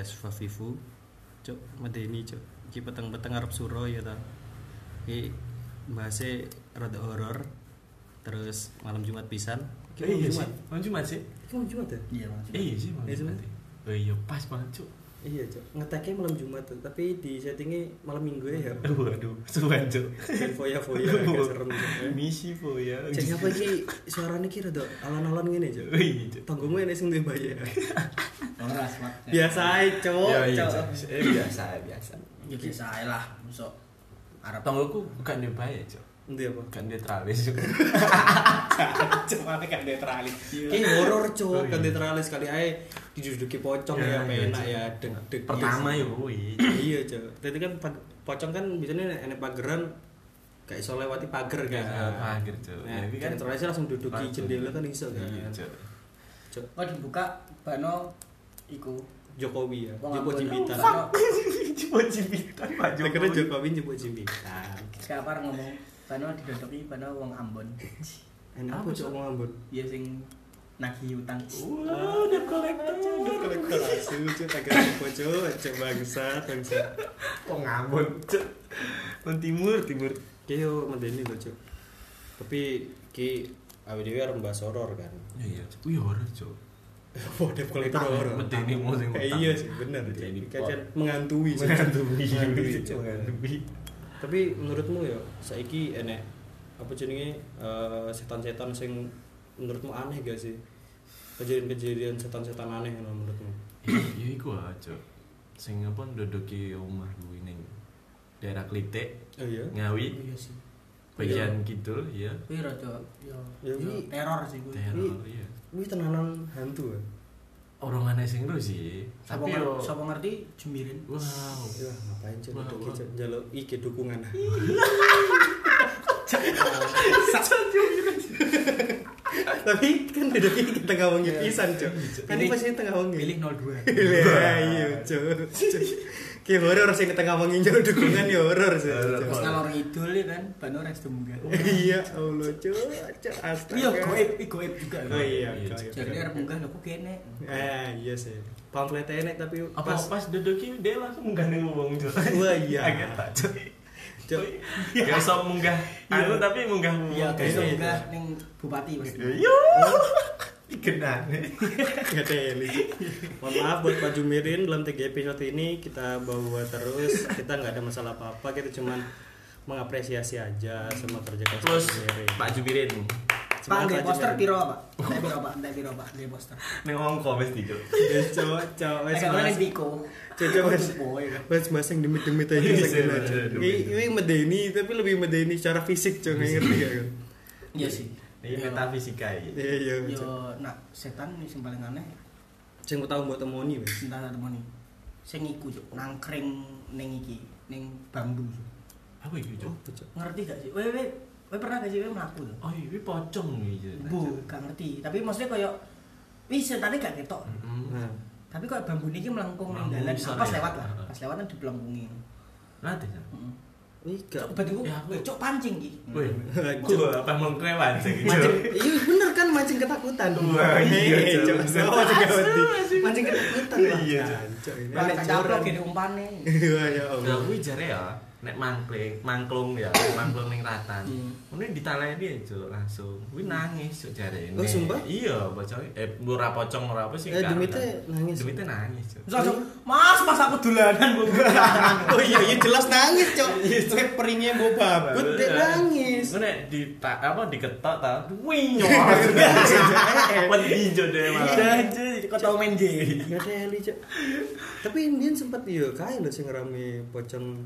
podcast Favivu cuk medeni cuk iki peteng-peteng arep suro ya ta iki bahasnya rada horor terus malam Jumat pisan Iki Eh, iya malam sih, Jumat malam Jumat sih. Iki malam Jumat ya Iya, Mas. Eh, iya sih malam Iya, Jumat. Jumat. Oh iya pas banget cuk. Iya cuk ngeteknya malam Jumat tuh tapi di settingnya malam Minggu ya Waduh, suan dan foya-foya agak serem cuk Misi po ya. jadi apa iki suaranya ki rada alon-alon ngene cuk Oh iya cuk. tanggungmu ini sing duwe bayi Ora smart. biasa ae cuk Ya iya cuk. Eh biasa biasa. Ya biasa ae lah, mosok arep Tonggoku bukan dia baik cuk. Endi apa? Bukan dia tralis cuk. Cuma kan netralis. Iya. Horor Oh, cuk, iya. kan netralis kali ae diduduki pocong Ya, ya, iya, enak ya deg deg. Pertama ya kuwi. Iya cuk. Jadi kan pocong kan biasanya enek pageran gak iso lewati pagar kan. Gak pagar, Cuk. Nah, kan kan netralis langsung duduki jendela kan iso kan. Iya cuk. Cuk. Oh dibuka bano iku Jokowi ya. Jimpitan. Bano Cuma jimpitan Pak Akhirnya Jokowi jepot jimpitan. siapa ngomong bano didodoki bano wong Ambon. Enak apa Apa, Cuk? ngomong ambon? Iya sing nagih utang. Wah, dia kolektor. Kolektor asu cuk, akhirnya jepot cuk, cuk bangsa, bangsa. Kok ngambon cuk. Kon timur, timur. Ki yo medeni lho, Cuk. Tapi ki awake dhewe arep mbahas horor kan. Iya, Cuk. Wih, horor cuk. Oh, dep kolektor horor. Medeni mau sing Eh, utang. Iya sih, bener. Medeni Kajian pot. menghantui. Tapi menurutmu ya saiki enek apa jenenge eh, setan-setan sing menurutmu aneh gak sih? Kejadian-kejadian setan-setan aneh ngono menurutmu? Iya iku Cuk. Sing apa ndodoki omah kuwi ning daerah Klitik, Oh iya. Ngawi, Iya sih. bagian kidul, iya. Kuwi rada yo Ya, teror sih kuwi. Teror, iya. Wih tenanan hantu ya. Orang aneh sing ro sih. Tapi yo sapa ngerti jembirin. wow. Ya ngapain wah. Cuk? njaluk iki dukungan. Tapi kan duduki ke tengah wengi pisan, Cuk. Kan ini pasti tengah wengi. Pilih 02. Iya, iya, Ki horor sing tengah wengi njaluk dukungan ya horor sih. Terus ngalor ngidul ya kan, bano restu munggah. Iya, Allah, Cuk. Cuk, astaga. Iya, goib, i goib juga. Oh iya, Iya. Jadi arep munggah lho kok kene. Eh, iya sih. Pamfletnya enek tapi Apa pas ndodoki dia langsung munggah ning wong Cuk. Wah, iya. Agak tak Cuk. Cuk. Gak iso munggah anu tapi munggah Iya, Iya, iya. munggah ning bupati Mas. Yo. Dikenane. Nggak teli. Mohon maaf buat Pak Jumirin dalam tiga episode ini kita bawa terus kita nggak ada masalah apa-apa kita cuman mengapresiasi aja sama kerja keras Terus Pak Jumirin. Pak Jubirin Pak, Pak poster Jumirin. piro, Pak? Ndek piro, Pak? Ndek piro, Pak? Ndek poster. ning wong komes di Cuk. Ya cowok Agak mas oleh Biko. cocok mas Boy. mas mas yang demit demit aja Iya, segala iya, iya, ini ini medeni tapi lebih medeni secara fisik cowok ngerti gak kan Iya sih. Ini metafisika iki. iya iya Yo, Cok. nak setan ini sing paling aneh sing tahu buat temoni entah ada temoni. Sing iku Cuk, nangkring ning iki, ning bambu. Apa iki, Cuk? oh Ngerti gak sih? Weh, weh, weh pernah gak sih weh mlaku tuh? Oh, iki pocong iki. Bu, gak ngerti. Tapi maksudnya koyo wih setane gak ketok. Mm-mm. nah Tapi kok bambu ini melengkung ning dalan. bisa Pas ya? lewat lah. Heeh. Pas lewat kan dipelengkungi. Nanti. Heeh. Ini gak Cuk, batiku, Ya, cuk pancing iki. Wih, gua apa kewan sih? mancing iya bener kan mancing ketakutan Wah, iya, Cok. Cok. Mancing ketakutan mancing ketakutan lah Iya, Cok. Cok, ini Lah aneh tak curang. caplok gini umpane. Iya, nek mangkling, mangklung ya, mangklung ning ratan. Hmm. Mune ditaleni aja langsung. Kuwi nangis cuk jare. Oh, sumpah? Iya, bocah eh ora pocong ora apa sih. Eh, Demite nangis? Demite nangis, cuk. Langsung, Mas, mas aku dolanan Bu." oh iya iya jelas nangis cok Cek peringnya babut dia nangis Nek di apa diketok ta, winyo. Wedi jo deh malah. aja, kok tau main game. ada heli cok tapi Indian sempat iya kaya loh sing rame pocong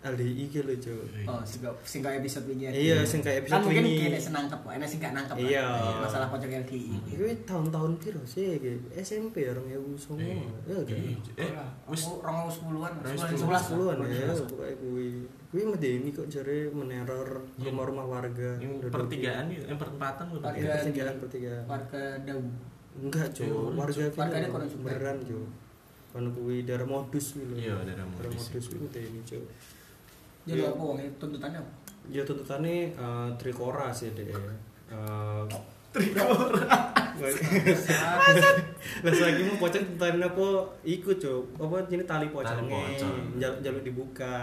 LDI gitu loh cok Oh, singkat singkat episode ini. iya sing kayak Kan episode mungkin ini kene senangkep kok, enak sing gak nangkep. Iya. lah. Masalah pojok LDI. Iku tahun-tahun piro sih iki? SMP ya orang ya. Eh, Ya kan. Eh, wis Aku rong sepuluhan, Rong sebelas, Sepuluhan ya pokoknya kuwi. Kuwi medeni kok jare meneror Iya. rumah-rumah warga. pertigaan itu, yang perempatan. Warga- Iya, pertigaan pertigaan. Warga Dau. Enggak, Eh, orang, Warga Jumber. beneran, Cuk. Kono kuwi daerah modus lho. Iya, daerah Daerah modus. modus kuwi medeni, Cuk. Jadi Iya. apa wong tuntutannya apa? Ya tuntutannya eh, trikora sih deh. Eh, Lah saiki mau pocong tentang apa iku, Cuk. Apa jenenge tali pocongnya. pocong. Jaluk jaluk dibuka.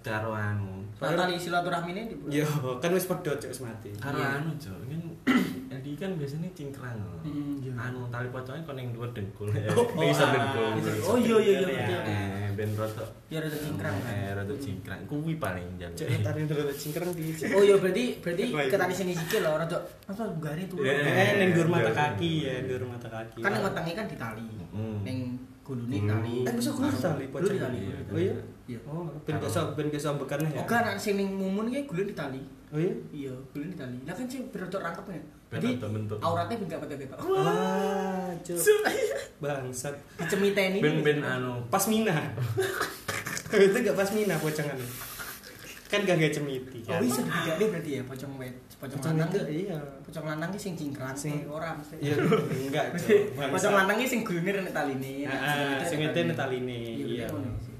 karo anu Tali silaturahmi ini di Yo, kan wis pedot Cuk wis mati. Iya. anu cok kan Edi kan biasanya cingkrang Hmm, iya. anu tali pocongnya kon yang dua dengkul Oh, ning isor ah. dengkul Oh iya iya iya. Iya. iya. eh ben rada Ya rada cingkrang. eh rada cingkrang kuwi paling jaluk Cuk, tadi dulu cingkrang di. Oh iya berarti berarti ketani sini sikil loh rada apa gare tuh. Iya. Eh, ning dhuwur mata kaki ya, dhuwur mata kaki. Kan yang wetenge kan di tali. Hmm. Ning gulune Gulu. tali. Eh, bisa gulu tali di tali. Oh iya. Iya. Oh, ben keso ben keso bekannya ya. Oga anak sing ning mumun ki gulune di tali. Oh iya. Iya, gulune di tali. Lah kan sing berotot rangkep ya. Jadi auratnya ben gak ketok-ketok. Ah, Cuk. Bangsat. Dicemiteni. ben ben anu Pasmina. itu gak pasmina pocongan. Kan gak gak cemiti Oh kan. bisa dibedakne berarti ya pocong wet, pocong Pocong lanang. itu iya. Pocong lanang ki sing cingkrang Sing- sing ora mesti. Iya, enggak. Pocong lanang ki sing gulune nek taline. Ah, sing itu nek taline, Iya. iya. ngono sih.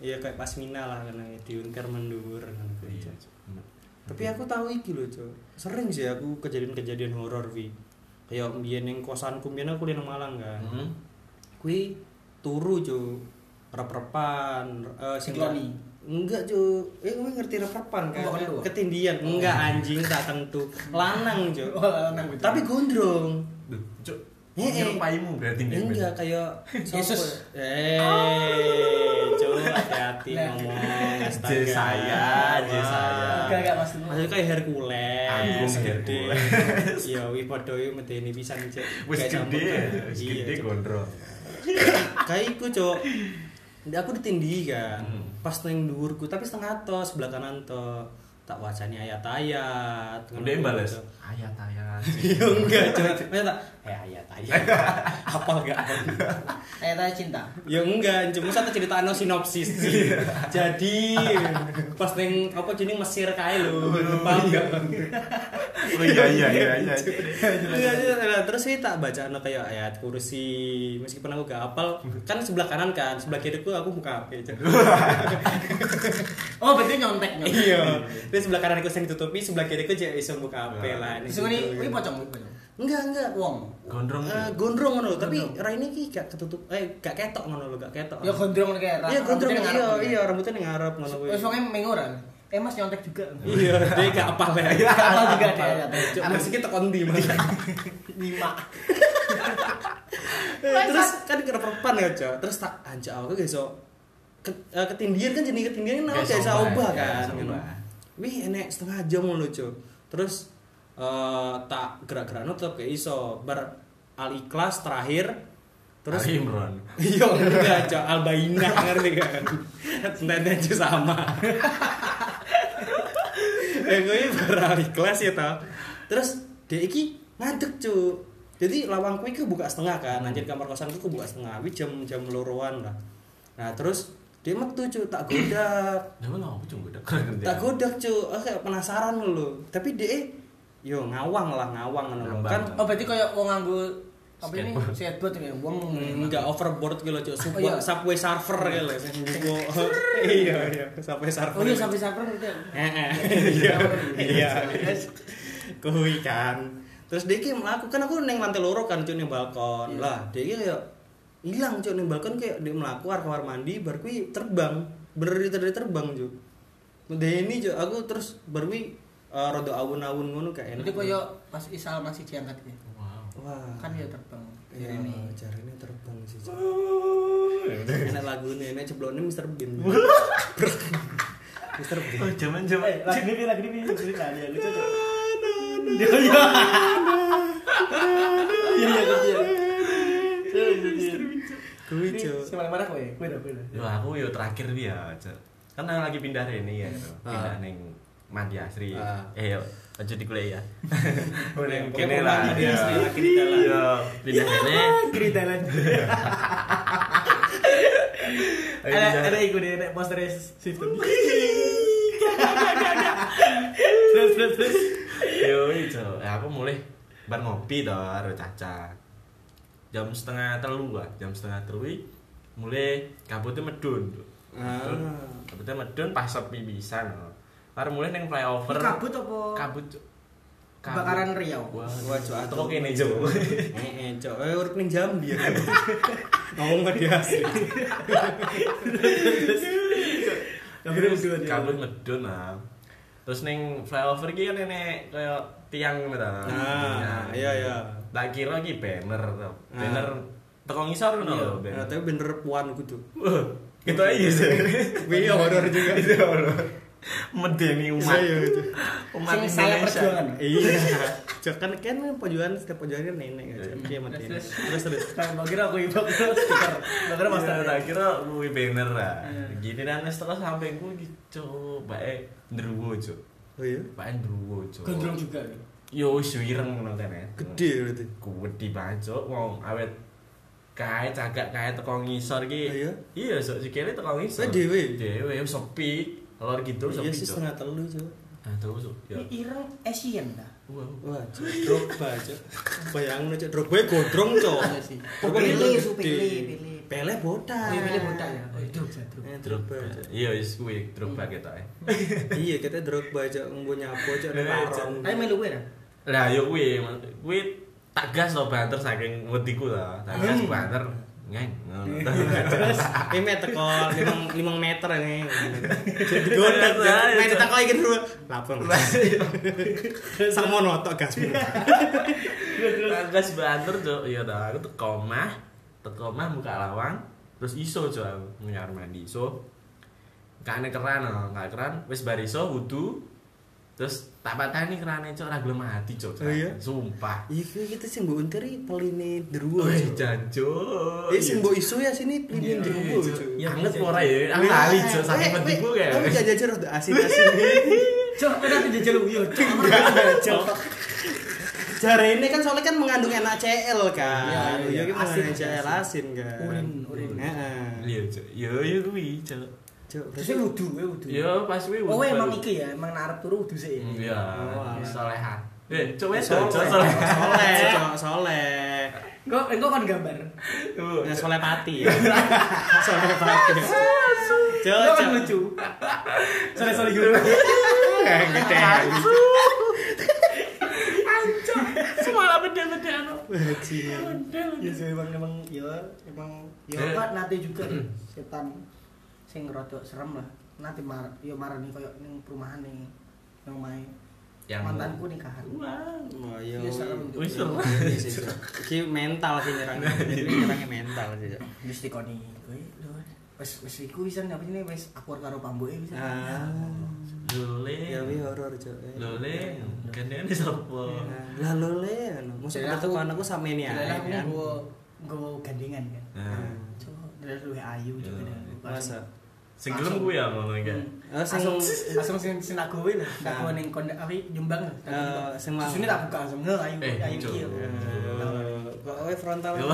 Iya kayak pasmina lah karena diungkar mendur kan. iya Tapi aku tahu iki loh, Cuk. Sering sih aku kejadian-kejadian horor Vi. Kayak mbiyen ning kosanku mbiyen aku di nang Malang kan. Hmm. Kui turu, Cuk. Rep-repan, eh sing. Enggak, Cuk. Eh, kowe ngerti rep-repan kan? Oh. Ketindian. Enggak anjing tak tentu. Lanang, Cuk. Oh. Tapi gondrong. Duh, cok Eh, eh. nyerupaimu berarti Enggak kayak Yesus. Eh, Cuk, hati-hati Nah. ngomong. astaga. Saya, saya. Enggak enggak Mas. Maksudnya kayak Hercules. Gede. Hercules. Wi padha yo medeni pisan cek. wis gede wis Iya, gede gondrong Kayak iku, Cuk. Aku ditindih kan. Hmm. Pas nang dhuwurku tapi setengah to, sebelah kanan to. Tak wacani ayat-ayat. udah balas Cuk. ayat ayat Iya enggak, Cuk. Maksudnya tak eh ayat-ayat. Apa enggak? Tanya cinta. Ya enggak, cuma satu cerita no sinopsis sih. Jadi pas neng apa jeneng Mesir kae lho. Paham enggak? oh iya iya iya iya Iya, iya, iya. terus saya tak baca no kayak ayat kursi meskipun aku gak hafal kan sebelah kanan kan sebelah kiriku aku buka HP. Oh, berarti nyontek nyontek. iya terus sebelah kanan aku sing ditutupi sebelah kiriku jadi iso buka HP lah Terus ini ini pocong, pocong. enggak enggak Wong. gondrong Eh, gondrong ngono tapi raine iki gak ketutup eh gak ketok ngono lho gak ketok Ya gondrong kayak iya gondrong iya ngarep. iya rambutnya ning ngarep ngono kuwi Wes wonge kan. Eh Mas nyontek juga. Iya, dia gak apal ya. Gak apal juga dia. Masih kita kondi mas. Lima. Eh, Terus kan kena perpan ya, Cok. Terus tak anjak aku gak iso eh, ketindian kan jadi ketindian kan Gak iso obah, gak kan. Wih, enek setengah jam ngono, Cok. Terus eh, tak gerak-gerakno tetep gak iso. Bar al ikhlas terakhir terus Ali Imran Iya, enggak, Cok. Albaina ngerti kan. Nanti aja sama. eh gue beralih kelas ya tau terus dia iki ngadeg cu jadi lawangku iki buka setengah kan anjir kamar kosanku buka setengah wi jam jam loroan lah nah terus dia metu cu tak godak tak godak cu aku kayak penasaran lho tapi dia yo ngawang lah ngawang ngono kan Oh, berarti kayak wong nganggo apa ini? Skateboard. Ya, wong enggak overboard gitu loh cu Oh, iya. subway surfer gitu loh nggo- iya iya subway surfer Oh iya sampai sampai berarti. Heeh. Iya. Iya. Kuwi kan. Terus dia melakukan aku neng lantai loro kan cuy ning balkon. Iya. Lah, dia kayak hilang cuy ning balkon kayak dia melaku arep kamar mandi bar kuwi terbang. Bener dari terbang cuy. Medeni cuy aku terus bar kuwi eh, rada awun-awun ngono kayak enak. Berarti koyo pas Isal masih diangkat ya. Wow. wah. Kan dia terbang. Iya, Ini. jarine terbang sih. Cuy. Enak lagune, enak ceblone Mr Bean. Mr Bean. Oh, zaman-zaman. Eh, lagi ini lagi ini lagi ini lucu tuh. Dia ya. Iya iya iya. Kuwi cuy. Yang marah kowe? Kowe dah. Yo aku yo terakhir dia aja. Kan aku lagi pindah ini ya. Ah. Pindah ning Mandi Asri. Ah. Eh yo aja di kuliah ya. Pokoknya kene lah. mandi di ya. Asri, dalam. Iya, pindah kene. Kiri. Ayo Ada ada ikut deh, ada poster system. Terus terus terus. Yo ijo, ya aku mulai bar ngopi to karo Caca. Jam setengah telu lah, jam setengah telu mulai kabutnya medun. Ah. Kabutnya medun pas sepi pisan. Karo mulai ning flyover. Kabut apa? Kabut. Kebakaran Riau. Wah, Wah, Cok, teko kene, Cok. Eh, eh, eh, urip ning Jambi ya. Ngomong ke dia asli. Ya. Kabut medun ah. Terus ning flyover iki kan enek kaya tiang ngono ta. Nah, iya iya. Tak kira iki banner to. Ah. Banner teko ngisor ngono Iya. lho, Nah, banner. tapi bener puan kudu. Gitu aja sih. Wih, horor juga. Itu horor. Medeni umat. Iya, gitu. Umat Sing saya perjuangan. Iya. Cok kan kan pojokan setiap pojokan kan nenek kan. Cok. Iya mati. Terus, Terus terus. Kan mbak kira aku ibu kira stiker. Kira. Iya, tak kira kuwi banner lah. Iya. Gini dan terus sampai ku gitu, bae ndruwo, Cuk. Oh iya. Bae ndruwo, Cuk. Gondrong juga. Yo wis wireng ngono kene. Gede berarti. Gede banget, Cuk. Wong awet kae cagak kae teko ngisor iki. Oh iya? Iya, sok sikile teko ngisor. Kowe dhewe? Dhewe sepi. Lor gitu Iya sepi, sih Cuk. setengah telu cok. Ah, terus, Cuk. Ya. Ireng Asian. Wow. Wah, cok. Drogba cok. Bayangin cok. Drogba gondrong cok. Iya. Drogba gondrong su, gede. Pele, botak. Oh, iya, Pele botak ya. Oh, Drogba. Eh, Drogba. Cok. Iya, wis kuwi Drogba ketoke. Iya, kita Drogba cok ngombo nyapo cok nang Eh, paron. Tapi melu gue dah. Lah yo kuwi, kuwi tak gas to banter saking wediku ta. Tak gas Hmm. banter. Ngeng. Terus ini teko 5 5 meter ini. Jadi ya. Main Cok. teko iki dulu. Lapang. Sama notok. Tak gas banter, Cuk. Iya ta, aku teko omah, teko buka lawang, terus iso Cuk aku nyar mandi iso. Kane keran, oh, gak keran, wis bar iso wudu. Terus tak patani kerane Cuk, ora gelem mati Cuk. Oh, iya? Sumpah. Iya kita sih mbok unteri peline deruwo. Wih, Cok. janjo. Eh sing mbok isu ya sini peline Iya, deruwo Cuk. cok. Iya, Anget iya, ora iya. ya? Aku lali Cuk, saking wediku kayak. Kamu jajan rada asin-asin. Cok, kena dijajal uyo. Cok. Cok. Jare ini kan soalnya kan mengandung NaCl kan. Iya, iya, Iya, asin, NaCl asin. asin kan. Urin, urin. Heeh. Iya. Yo yo kuwi, Cuk. Cok, Terus wudu, we wudu. Yo pas kuwi Oh, wudu emang iki ya, emang narap turu wudu sih. Iya, Oh, alah. soleha. Eh, coba soleh, soleh, soleh. Soleh. Engko engko kan gambar. Tuh. Ya soleh pati ya. soleh pati. Engko kan lucu. Sore sore gitu. Kayak gede. Semua beda-beda anu. Ya sih emang emang ya emang ya Eh. kan nanti juga nih, setan sing rada serem lah. Nanti mar ya marani koyo ning perumahan ning yang main Yang mantanku nikahan. Wah. Oh iya. Iya, serem. Wis serem. Iya Cok. Iki mental sih nyerangnya. Nyerangnya mental sih. Wis dikoni kowe lho. Wis wis iku wisan apa jenenge wis akur karo pambuke wisan. Ah. Lole. Ya wi horor, Cok. Lole. Kene sapa? Lah lole anu. Mosok Jadi aku sampe ini ya. aku nggo gandengan kan. Nah. Cok, dari ayu juga. Masa. Sing gelem kuwi ya ngono iki. Oh, sing langsung sing sing tak gawe lah. Gawe ning Jombang Eh, sing mau- susune tak buka langsung nge ayu Eh, kieu Eh, Kok kowe frontal. Ya.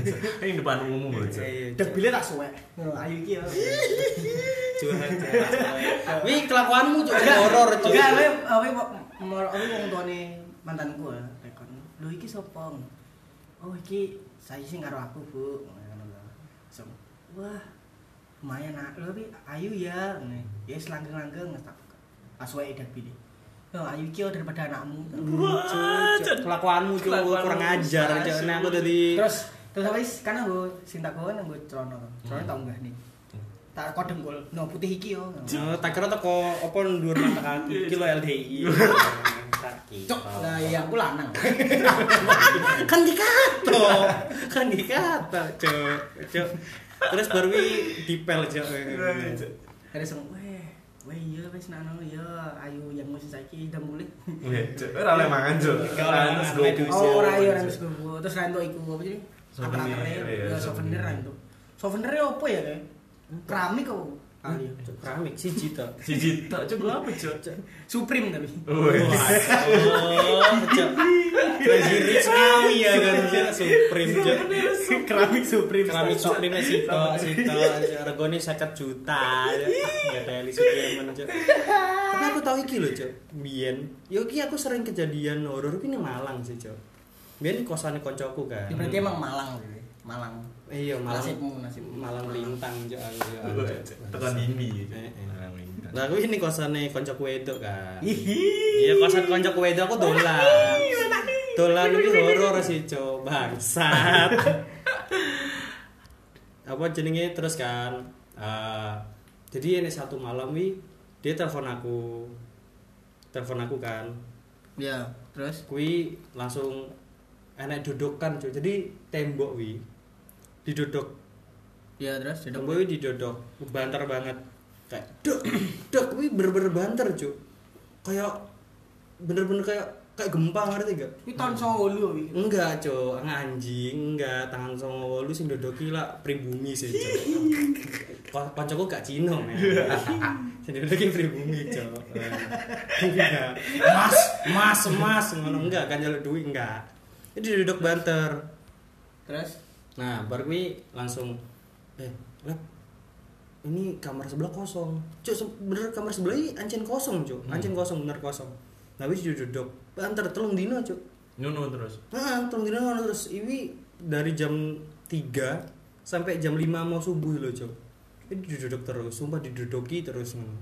Ini depan umum lho, Cuk. Dek bile tak suwek. Ayu Curhat, Cok. Wih, kelakuanmu Cok horor, Cok. enggak awe awe mau awe wong tuane mantanku ya tekon lho iki sapa oh iki saya sing karo aku bu. Wah lumayan nak. Tapi ayu ya. Ngene ya wis langgeng-langgeng tak buka. Pas wae dek bile Oh, ayu kieu daripada anakmu. Kelakuanmu Kelakuanmu kurang ajar, asu. Nah, aku dari terus terus kan aku sing tak gowo nang celana celana tak unggah nih. Tak kok dengkul. No putih iki yo. Oh, tak kira teko apa ndur mata kaki kilo LDI. cok lah iya aku lanang. Kan dikata kan dikata cok cok terus baru wi dipel cok. Ada sing weh weh iya wis nano iya ayu yang mesti saiki udah mulai Wih, Cuk. Ora oleh mangan. Gak oleh mangan, Terus goku. oh ora iya ora wis gowo terus rento iku apa jadi Souvenir, iya, ya souvenir souvenir. rento souvenir apa ya keramik kok kali ya. Cok, keramik tok, Cuk. Gua apa, Cuk? supreme tapi. Oh cok crazy rich ngawi ya kan cok supreme cok keramik supreme. Keramik supreme sito sito regone 50 juta ya teli Sudirman cok tapi aku tahu iki lho cok biyen yo iki aku sering kejadian horor iki ning Malang sih cok biyen kosane koncoku kan. Ya, berarti emang Malang Malang iya Malang nasibmu nasibmu Malang lintang cok aku, Cok. Tekan dindi. Eh, eh. Malang lintang. Lah kuwi ini kosane koncoku wedok kan. Iya kosan koncoku wedok aku dolan. Dolan iki horor sih, Cuk. Bangsat. Apa jenenge terus kan eh, jadi ini satu malam wi dia telepon aku. Telepon aku kan. Ya, terus Kui langsung enak dudukan, Cuk. Jadi tembok wi diduduk ya terus jadi Tembok wi didodok, banter banget. Kayak dok, dok wi bener-bener banter, Cuk. Kayak bener-bener kayak kayak gempa ngerti gak? Ini 98 iki. Enggak, Cuk. Anjing, enggak. Tangan songo wolu sing dodoki lah pribumi sih, Cuk. Ko- Koncoku gak Cino, men. Sing dodoki pribumi. Enggak. Mas, mas, mas ngono enggak kan jaluk duit enggak. Ini duduk banter. Terus Nah, baru kuwi langsung eh, lep ini kamar sebelah kosong. Cuk, bener kamar sebelah ini ancen kosong, Cuk. Ancen kosong, bener kosong. Nah, wis duduk banter telung dino, Cuk. Nyunu terus. Heeh, telung dino ngono terus ini dari jam 3 sampai jam 5 mau subuh lho, Cuk. Ini duduk terus, sumpah diduduki terus ngono.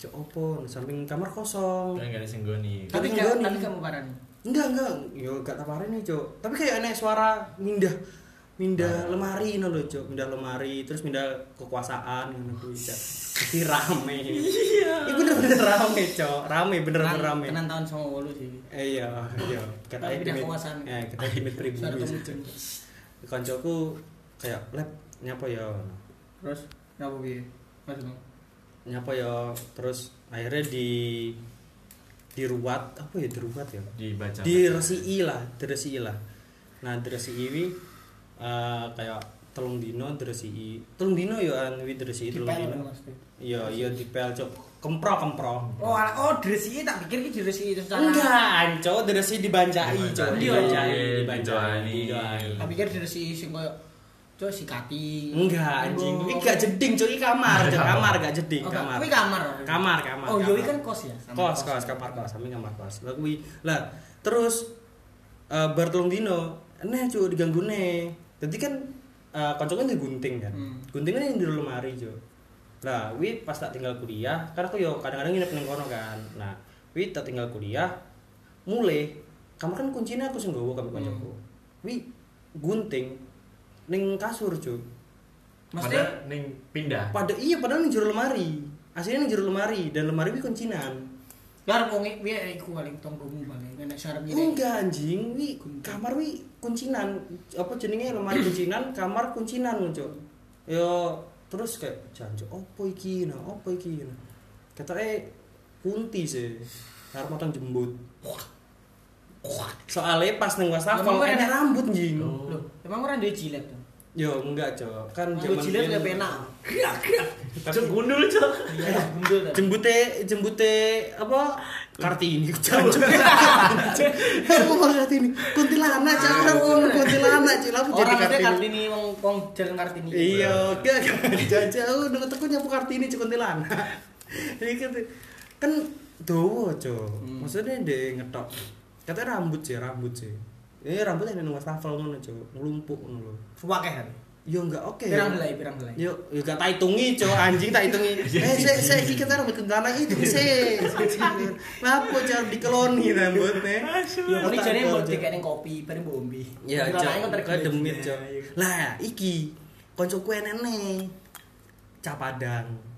Cuk, opo? Samping kamar kosong. Kan gak ada singgoni. tapi Tapi enggak enggak tapi kamu parani. Enggak, enggak. Yo gak taparin nih, Cuk. Tapi kayak aneh suara mindah mindah lemari ngono lho, Cuk. Mindah lemari, terus mindah kekuasaan ngono kuwi, Cuk. Jadi rame. Iya. Ini bener-bener rame, Cuk. Rame, bener-bener Tenan- rame. Tenan tahun 98 sih. Eh, iya, iya. Kata pindah kekuasaan. Eh, kata Suara pribumi. Koncoku kayak lep nyapa ya. Terus kenapa piye? Maksudnya? Nyapa ya terus akhirnya di diruat apa ya diruat ya Dibaca. diresiki lah diresiki lah nah diresiki wi eh, kayak telung dino diresiki telung dino ya an wi diresiki telung dino. iya iya dipel cok. Kempro kempro. Oh, ala- oh dresi tak pikir ki dresi itu secara enggak anco diresiki dibanjai cok. Dibanjai. dibanjai dibanjai dibanjai. Tak pikir dresi sing koyo cok sikati. enggak anjing. Ini gak jeding cok ini kamar cok. Kamar gak jeding Oh, kamar. Kuwi kamar. kamar kamar Oh, yo kamar. iki kan kos ya. kos kos kamar kos samping kamar kos. Lah kuwi lah terus eh bar telung dino neh cu diganggu neh jadi kan uh, koncoku kan gunting kan. Hmm. gunting kan yang di lemari cu lah wi pas tak tinggal kuliah karena aku yo kadang-kadang nginep nang kono kan. Nah wi tak tinggal kuliah mulai kamar kan kuncinya aku sing nggawa kami koncoku. Wi gunting ning kasur cu Maksudnya? Pada ning pindah. pada iya padahal ning jero lemari. Aslinya ning jero lemari dan lemari wi kuncinan. Biar wong piye iku paling tonggomu paling nek sarep ngene. Enggak anjing, wi kamar wi kuncinan. Apa jenenge lemari kuncinan, kamar kuncinan cuk. Yo terus kayak janjo opo iki nah, opo iki nah. Katanya kunti sih. Motong jembut. Soalnya pas neng wastafel enak? rambut jing. Oh. Emang ora duwe jilet tuh. Yo enggak, Cok. Kan Kalau jilet biyen- gak penak. Cuk gundul cuk. Iya, gundul jembute jembute apa? Kartini jancuk aku mau kartini kuntilanak cak aku ngomong kuntilanak cak aku jadi Orang kartini. Kartini wong wong jalan kartini. iya gak gak jauh nunggu teku nyapu kartini cak kuntilanak. Ini kan kan dowo cok. Hmm. maksudnya dia ngetok. Katanya rambut sih rambut sih ini rambutnya nang wastafel ngono cok ngelumpuk ngono lho Suwakeh kan. yo enggak oke Pirang belai, pirang belai. Yo, yo gak tak hitungi, cowok anjing tak hitungi. Eh, saya saya iki kita rambut kentana itu sih. Lapo cara dikeloni rambutnya. Yo ini jane mbok dikene kopi, bareng mbok ombe. Ya, kan ke demit, iya. Lah, iki koncoku enene. Capadang.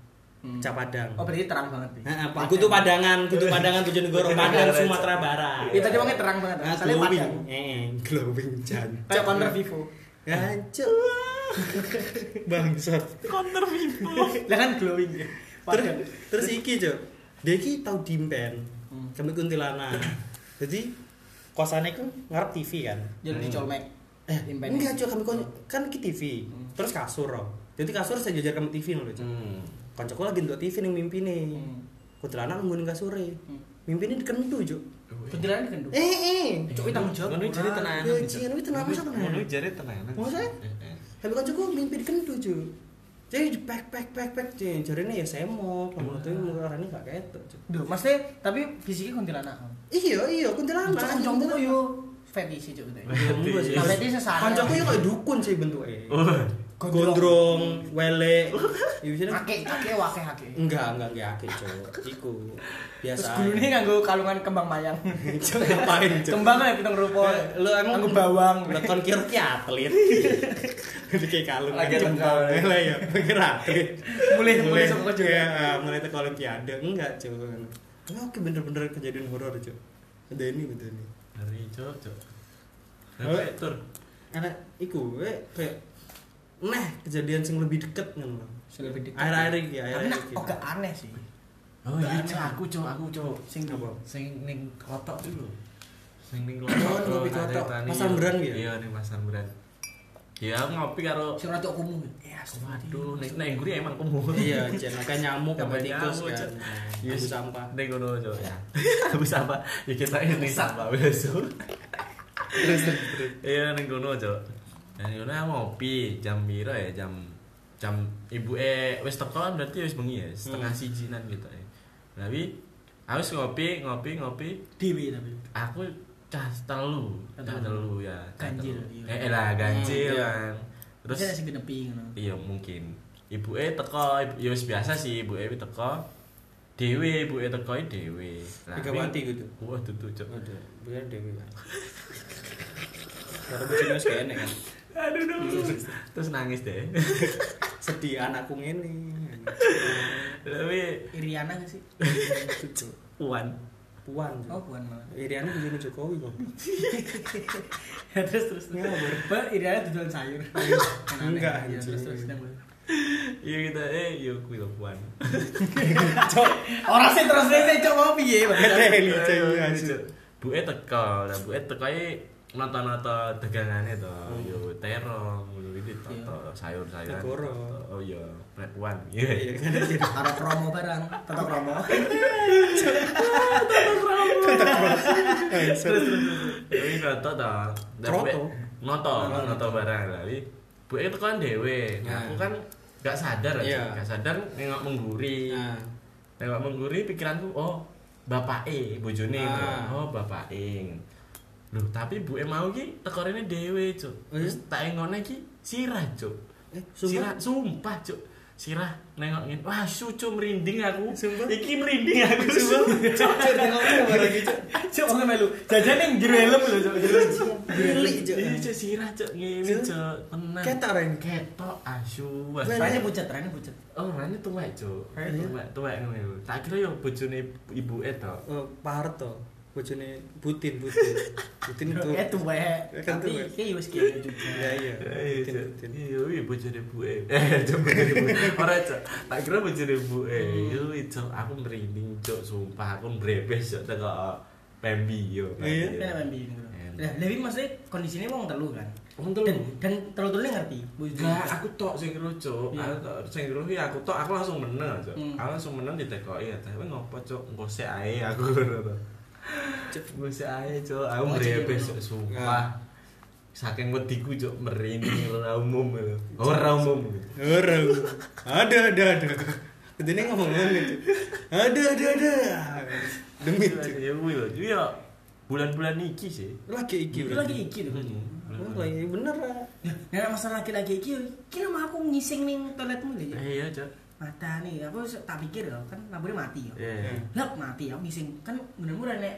Hmm. Capadang. Oh berarti terang banget nih. Heeh, kudu padangan, kudu padangan Bojonegoro, Padang Sumatera Barat. Iya tadi wongnya terang banget. Nah, Soalnya glowing. padang. Eh, glowing jan. Kayak counter Vivo. Hancur. Bangsat. Counter Vivo. Lah kan glowing ya. terus terus iki cok dia iki tau dimpen Hmm. kami kuntilanak jadi kosannya ku ngarep TV kan Jadi dicolmek. eh Dimpen. enggak cok kami kan ki TV Hmm. terus kasur loh jadi kasur saya jajar kami TV loh cok Hmm. Koncoku lagi untuk TV nih mimpi nih Hmm. kuntilanak nungguin kasure Hmm. mimpi ini dikentu cok Kuntilanak kan. eh eh Cok tanggung jawab. Ngono jare tenanan. Gajian itu tenang masa tenang Ngono jare tenanan. Maksudnya? Eh, eh. tapi koncoku mimpi dikentu cok jadi di pack pack pack pack cok jarene ya semok kamu tuh murahnya gak ketok cok Duh, maksudnya tapi fisiknya kuntilanak. iya iya kuntilanak kok yo fetish cok gitu. Iya. Nah, berarti sesana. Kancaku ya kayak dukun sih bentuknya. Gondrong, wele. Ya bisa Ake, ake, wake, ake. Enggak, enggak enggak akeh, Cuk. Iku Terus biasa. gulune nganggo kalungan kembang mayang. Cuk, ngapain, Cuk? Kembang ya pitung rupa. Lu emang nganggo bawang. Lah kon kira ki atlet. Jadi kayak kalung Lagi jempol. lengkap. Lah ya, pikir atlet. Mulai mulai sama juga. Ya, mulai teko olimpiade. Enggak, Cuk. Enggak, oke bener-bener kejadian horor, Cuk. Ada ini betul nih. Ngeri, Cuk, Cuk. Oh. Tur? Karena iku we kayak nah kejadian sing lebih deket ngono. Sudah lebih dekat. Akhir-akhir iki, nak iki. agak aneh sih. Oh iya, Cuk, aku, Cuk, aku, Cuk. Sing Apa? Sing ning klotok itu lho. Sing ning Oh, klotok. ngopi Pas iya. Amberan ya? Iya, ning Mas Amberan. Ya, aku ngopi karo sing rada kumuh. Ya, Waduh, ning ning nguri emang kemu. Iya, jen kayak nyamuk Sampai tikus kan. Iya, Yes. sampah. Ning ngono, Cuk. Ya. Habis apa? Ya kita ini sampah wis. Terus terus terus. Iya ning kono, Cuk. Dan ngono aku ngopi jam piro ya? Jam jam ibu eh wis teko kan berarti wis bengi ya, setengah Hmm. sijinan gitu ya. Tapi aku wis ngopi, ngopi, ngopi. Dewi tapi. Aku cah telu, cah Telu. ya. cah Ganjil, iya. Eh, eh lah ganjil Hmm, iya. kan. Terus sing genepi ngono. iya mungkin. Ibu eh teko, ibu, ya wis biasa sih ibu eh teko. Dewe ibu eh teko dewe. Lah, Megawati gitu. Wah, tutup, Cuk. Ada, biar dewi kan. Karena wis kene kan. Aduh, aduh. Terus nangis deh. Sedih anakku ngene. Tapi Iriana gak sih? Puan. Puan. Oh, bukan malah. Iriana bojone Jokowi kok. terus terus. Ngawur. Mbak Iriana jualan sayur. Enggak, Iya, terus terus. Iya kita eh yuk kuwi lho puan. Orang sih terus sih cok mau piye? Buke teko, lah buke teko iki nata-nata dagangane to. Yo terong ngono iki Iya. toto sayur-sayuran. Oh iya, nek puan. Iya iya. Iya Ada promo barang, tetap promo. terus terus. Ini noto to. Lah, Kroto? buke- Noto, noto barang. Wi. Buke teko kan dhewe. Nah, Nah. aku kan gak sadar aja, Iya. gak sadar nengok mengguri. Nah, Nengok mengguri pikiranku, oh bapake bojone. Ah. Oh bapake. Loh, tapi buke mau ki tekorene dhewe, Cuk. Iya? Terus tak engone ki sirah, Cuk. eh Sirah, sumpah sumpah, Cuk. Sirah nengok ngene. Wah, sucu merinding aku. Sumpah? Iki merinding aku. Cuk, cuk, tengok apa lagi cuk. Cok mau melu. Jajan yang jero helm lho cok. Jero. Geli cuk. Iya, Cuk, sirah, Cuk. Ngene, Cuk. Tenang. Ketok Ren. Ketok asu. Rane pucet, rane pucet. Oh, rane tuwek, Cuk. Iya. Tuwek, tuwek ngene lho. Tak kira yo bojone ibuke to. Oh, Pak Harto. Bojone Putin, Putin. Putin itu. Eh tuwek. Kan Tapi tuwek. kayak wis kene juga. Iya, iya. Eh, Cuk. Putin. Iya, iya bojone buke. Eh, Cuk, bojone buke. Ora, Cuk. Tak kira bojone buke. Hmm. Iya, Cuk. Aku merinding, Cuk. Sumpah aku mbrebes, Cuk. Teko Pembi yo. Iya. Kan bini ngono. Enak. Lah, tapi maksudnya kondisinya wong telu kan. Wong telu. Dan dan telu-telu ngerti. Enggak, aku tok sing ngerucuk. Iya. Aku tok sing aku tok aku langsung meneng, Cuk. Hmm. Aku langsung meneng ditekoki ya. Tapi ngopo, Cuk? Engko sik ae aku ngono. Cuk, sik ae, Cuk. Aku ngono. Cuk. Sumpah. Saking wediku, Cuk, merinding ora umum lho. Ora umum. Orang. Ada, ada, ada. Ini ngomong gitu. Ada, ada, ada. Demi. Ya kuwi lho. Iya. Bulan-bulan iki sih. Lagi iki. Lagi iki tuh. Oh, lagi bener lah. Nah, masalah laki-laki iki, kira mah aku ngising ning toiletmu lho ya. Iya, Cuk. Mata nih, aku tak pikir loh, kan lampunya mati ya. Iya. Lah mati aku ngising, kan bener-bener nek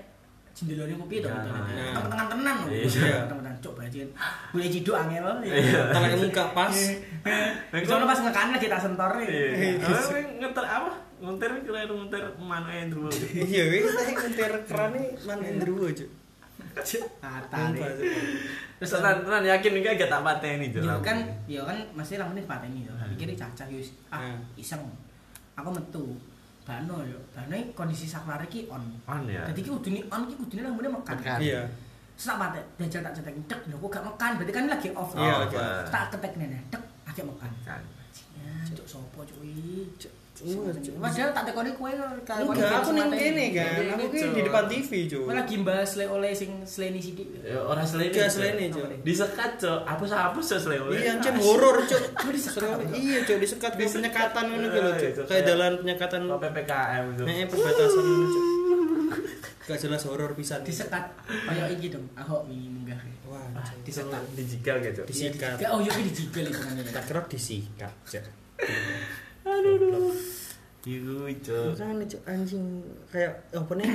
jendelane kopi to Iya. toiletnya. Iya. Temen-temen tenan loh. Iya. Temen-temen cok bajin. Boleh ciduk angel loh. Tangan muka pas. Soalnya pas ngekan lagi tak sentor nih. Iya. Apa ngeter apa? Ngeter kira ngeter mana yang dulu. Iya, wih, kita ngetir kerane mana Indro cuk. Sumpah. Terus tenan tenan yakin iki gak tak pateni, Cuk. Ya kan, ya kan masih lampunya dipateni to. Tak pikir cacah yus. Ah, Hmm. iseng. Aku metu. Bano yo. Bano iki kondisi saklar iki on. on ya. Jadi ki kudune on ki kudune lampunya mekan. Mekan. Iya. Tak patek, dajal tak cetek dek lho kok gak mekan, berarti kan lagi off. Iya, Oh. Tak ketek nene, dek agak mekan. Kan. Ya, cuk sopo cuk iki? Cuk. Iya, Cuk. Padahal tak tekoni kowe kalau Enggak, aku ning kene kan. Ini, Aku ki Cuk. di depan TV, cuk. Kowe lagi bahas le oleh sing sleni sithik. Ya, Ora selene. Enggak Cuk. selene, cuk. Disekat, Cuk. Hapus-hapus ya selene. Iya, cuk horor, cuk. Cuk, disekat? Iya, cuk, disekat di penyekatan ngono ki lho, Iya, cuk. Cuk. Kayak dalan penyekatan PPKM itu. Nek perbatasan ngono, cuk. Gak jelas horor pisan. Disekat kaya iki dong, Ahok wingi munggah. Wah. disetak dijigal gitu disikat Kayak oh iya ki dijigal itu kan tak kira disikat Cok. iku cok Makanya cok anjing kayak apa nih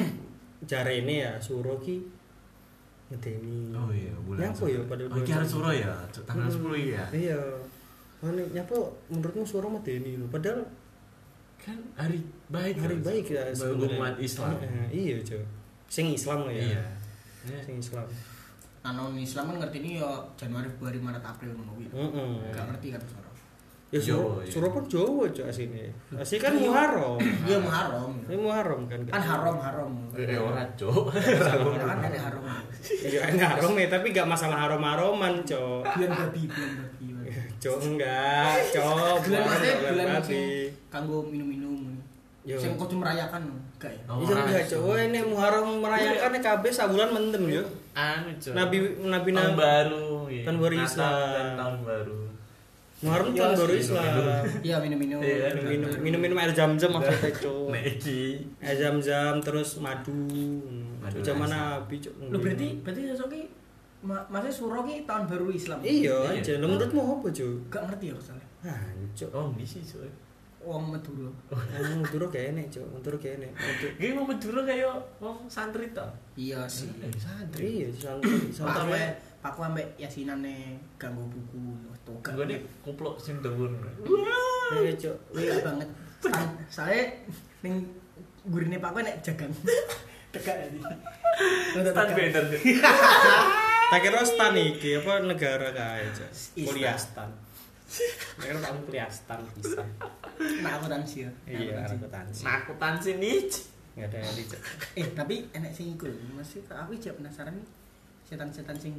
jare ini ya suruh ki ngedeni. oh iya bulan Nyapa ya pada oh, harus suro ya tanggal. 10 ya Iya. Mana nyapa menurutmu suruh medeni lho padahal kan hari baik hari baik ya sebenarnya. umat Islam Eh, iya cok. Sing Islam ya. iya Ya. Sing Islam. Nah, non Islam kan ngerti ini ya Januari, Februari, Maret, April ngono kuwi. Heeh. Gak ngerti kan. Ya Jawa, iya. suruh pun Jawa cok asine. Asli kan Muharram. Iya Muharram. Ini Muharram kan. Kan haram haram. eh ora cok Kan ada haram. Iya ini haram ya tapi gak masalah haram-haroman cok. Bulan babi, bulan babi. Cok enggak, cok. Bulan maksudnya bulan kanggo minum-minum. Yo. Sing kudu merayakan gak ya? Oh, Iya enggak cok. Wah, ini Muharram merayakan kabeh sabulan mendem yo. anu cok Nabi Nabi tahun baru iya. Tahun baru Islam. tahun baru Muharram Iya, tahun baru Islam. Iya minum-minum. Iya, Minum minum minum air zam-zam maksudnya cok. Nek iki Air zam-zam terus madu. Madu zaman. Nabi. Lo berarti berarti sesuk ki ma- maksudnya suro ki tahun baru Islam. Iya Iya. aja. Lah menurutmu apa cok? Gak ngerti ya soalnya. Hancur. oh sih cok Wong Madura. Yang Madura kayak enek cok. Madura kayak enek. Iki mau Madura kayak wong santri ta Iya sih. Eh, santri Iya santri santri. Ambek paku ambek yasinane ganggu buku toga. gue nih kuplok sing dhuwur Iya cok. Iya banget. Saya ning gurine paku nek jagan. Tegak ya. Stan banner Tak kira stan iki apa negara kae cok. Kuliah stan. Tak kira kamu kuliah stan bisa. Nah aku tansi ya. Iya, Nah, aku tansi. sini Enggak ada yang cok. Eh tapi enek sing iku lho. Masih aku aja penasaran nih. Setan-setan sing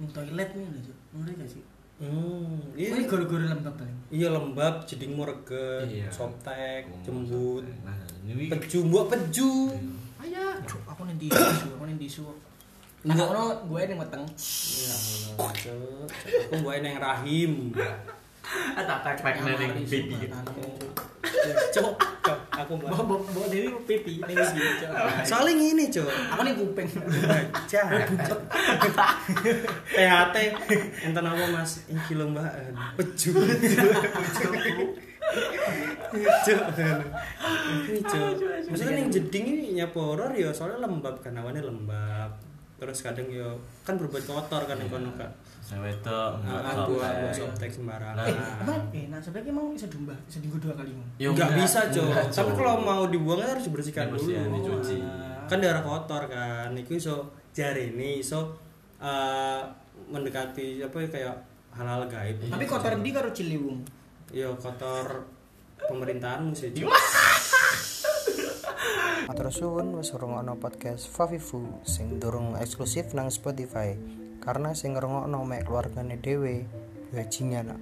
ning toilet nih lho. Ngerti gak sih? Hmm, Ini iya. goro-goro lembab paling. Iya lembab, jeding murget, Iya. sotek, Oh, jembut, nah ini peju, mbok peju. Ayah, Cuk, aku ning tisu, aku ning tisu. Nah, Enggak. ono gue ning weteng. Ya Allah. Aku mbok nang rahim. ada pek-pek neng baby Cok, cok, aku. Bawa bawa bawa Dewi pipi ning pipi. Cuk. Saling ini, Cok. Aku ning kuping. Cak. THT enten apa Mas? Iki lho Mbak. Peju. Cok. Ini Cok. Maksudnya ning jeding ini nyapu horor ya soalnya lembab kan awannya lembab. Terus kadang yo kan berbuat kotor kan yang kono kan. saya wedok Ah, nggak buat buat softtek. sembarangan. Eh, emang eh nah sebenarnya emang bisa domba, bisa dienggo dua kali. Mang. Ya, Enggak bisa, Cok. enggak, Tapi kalau mau dibuang harus dibersihkan dulu. Dicuci. Kan darah kotor kan. Iku iso jari ini iso eh, mendekati apa ya kayak hal-hal gaib. Tapi kotor ndi karo Ciliwung? Ya kotor pemerintahanmu sih. Matur suwun wis ngrungokno podcast Favifu sing durung eksklusif nang Spotify. Karena sing ngrungokno mek keluargane dhewe bajingan.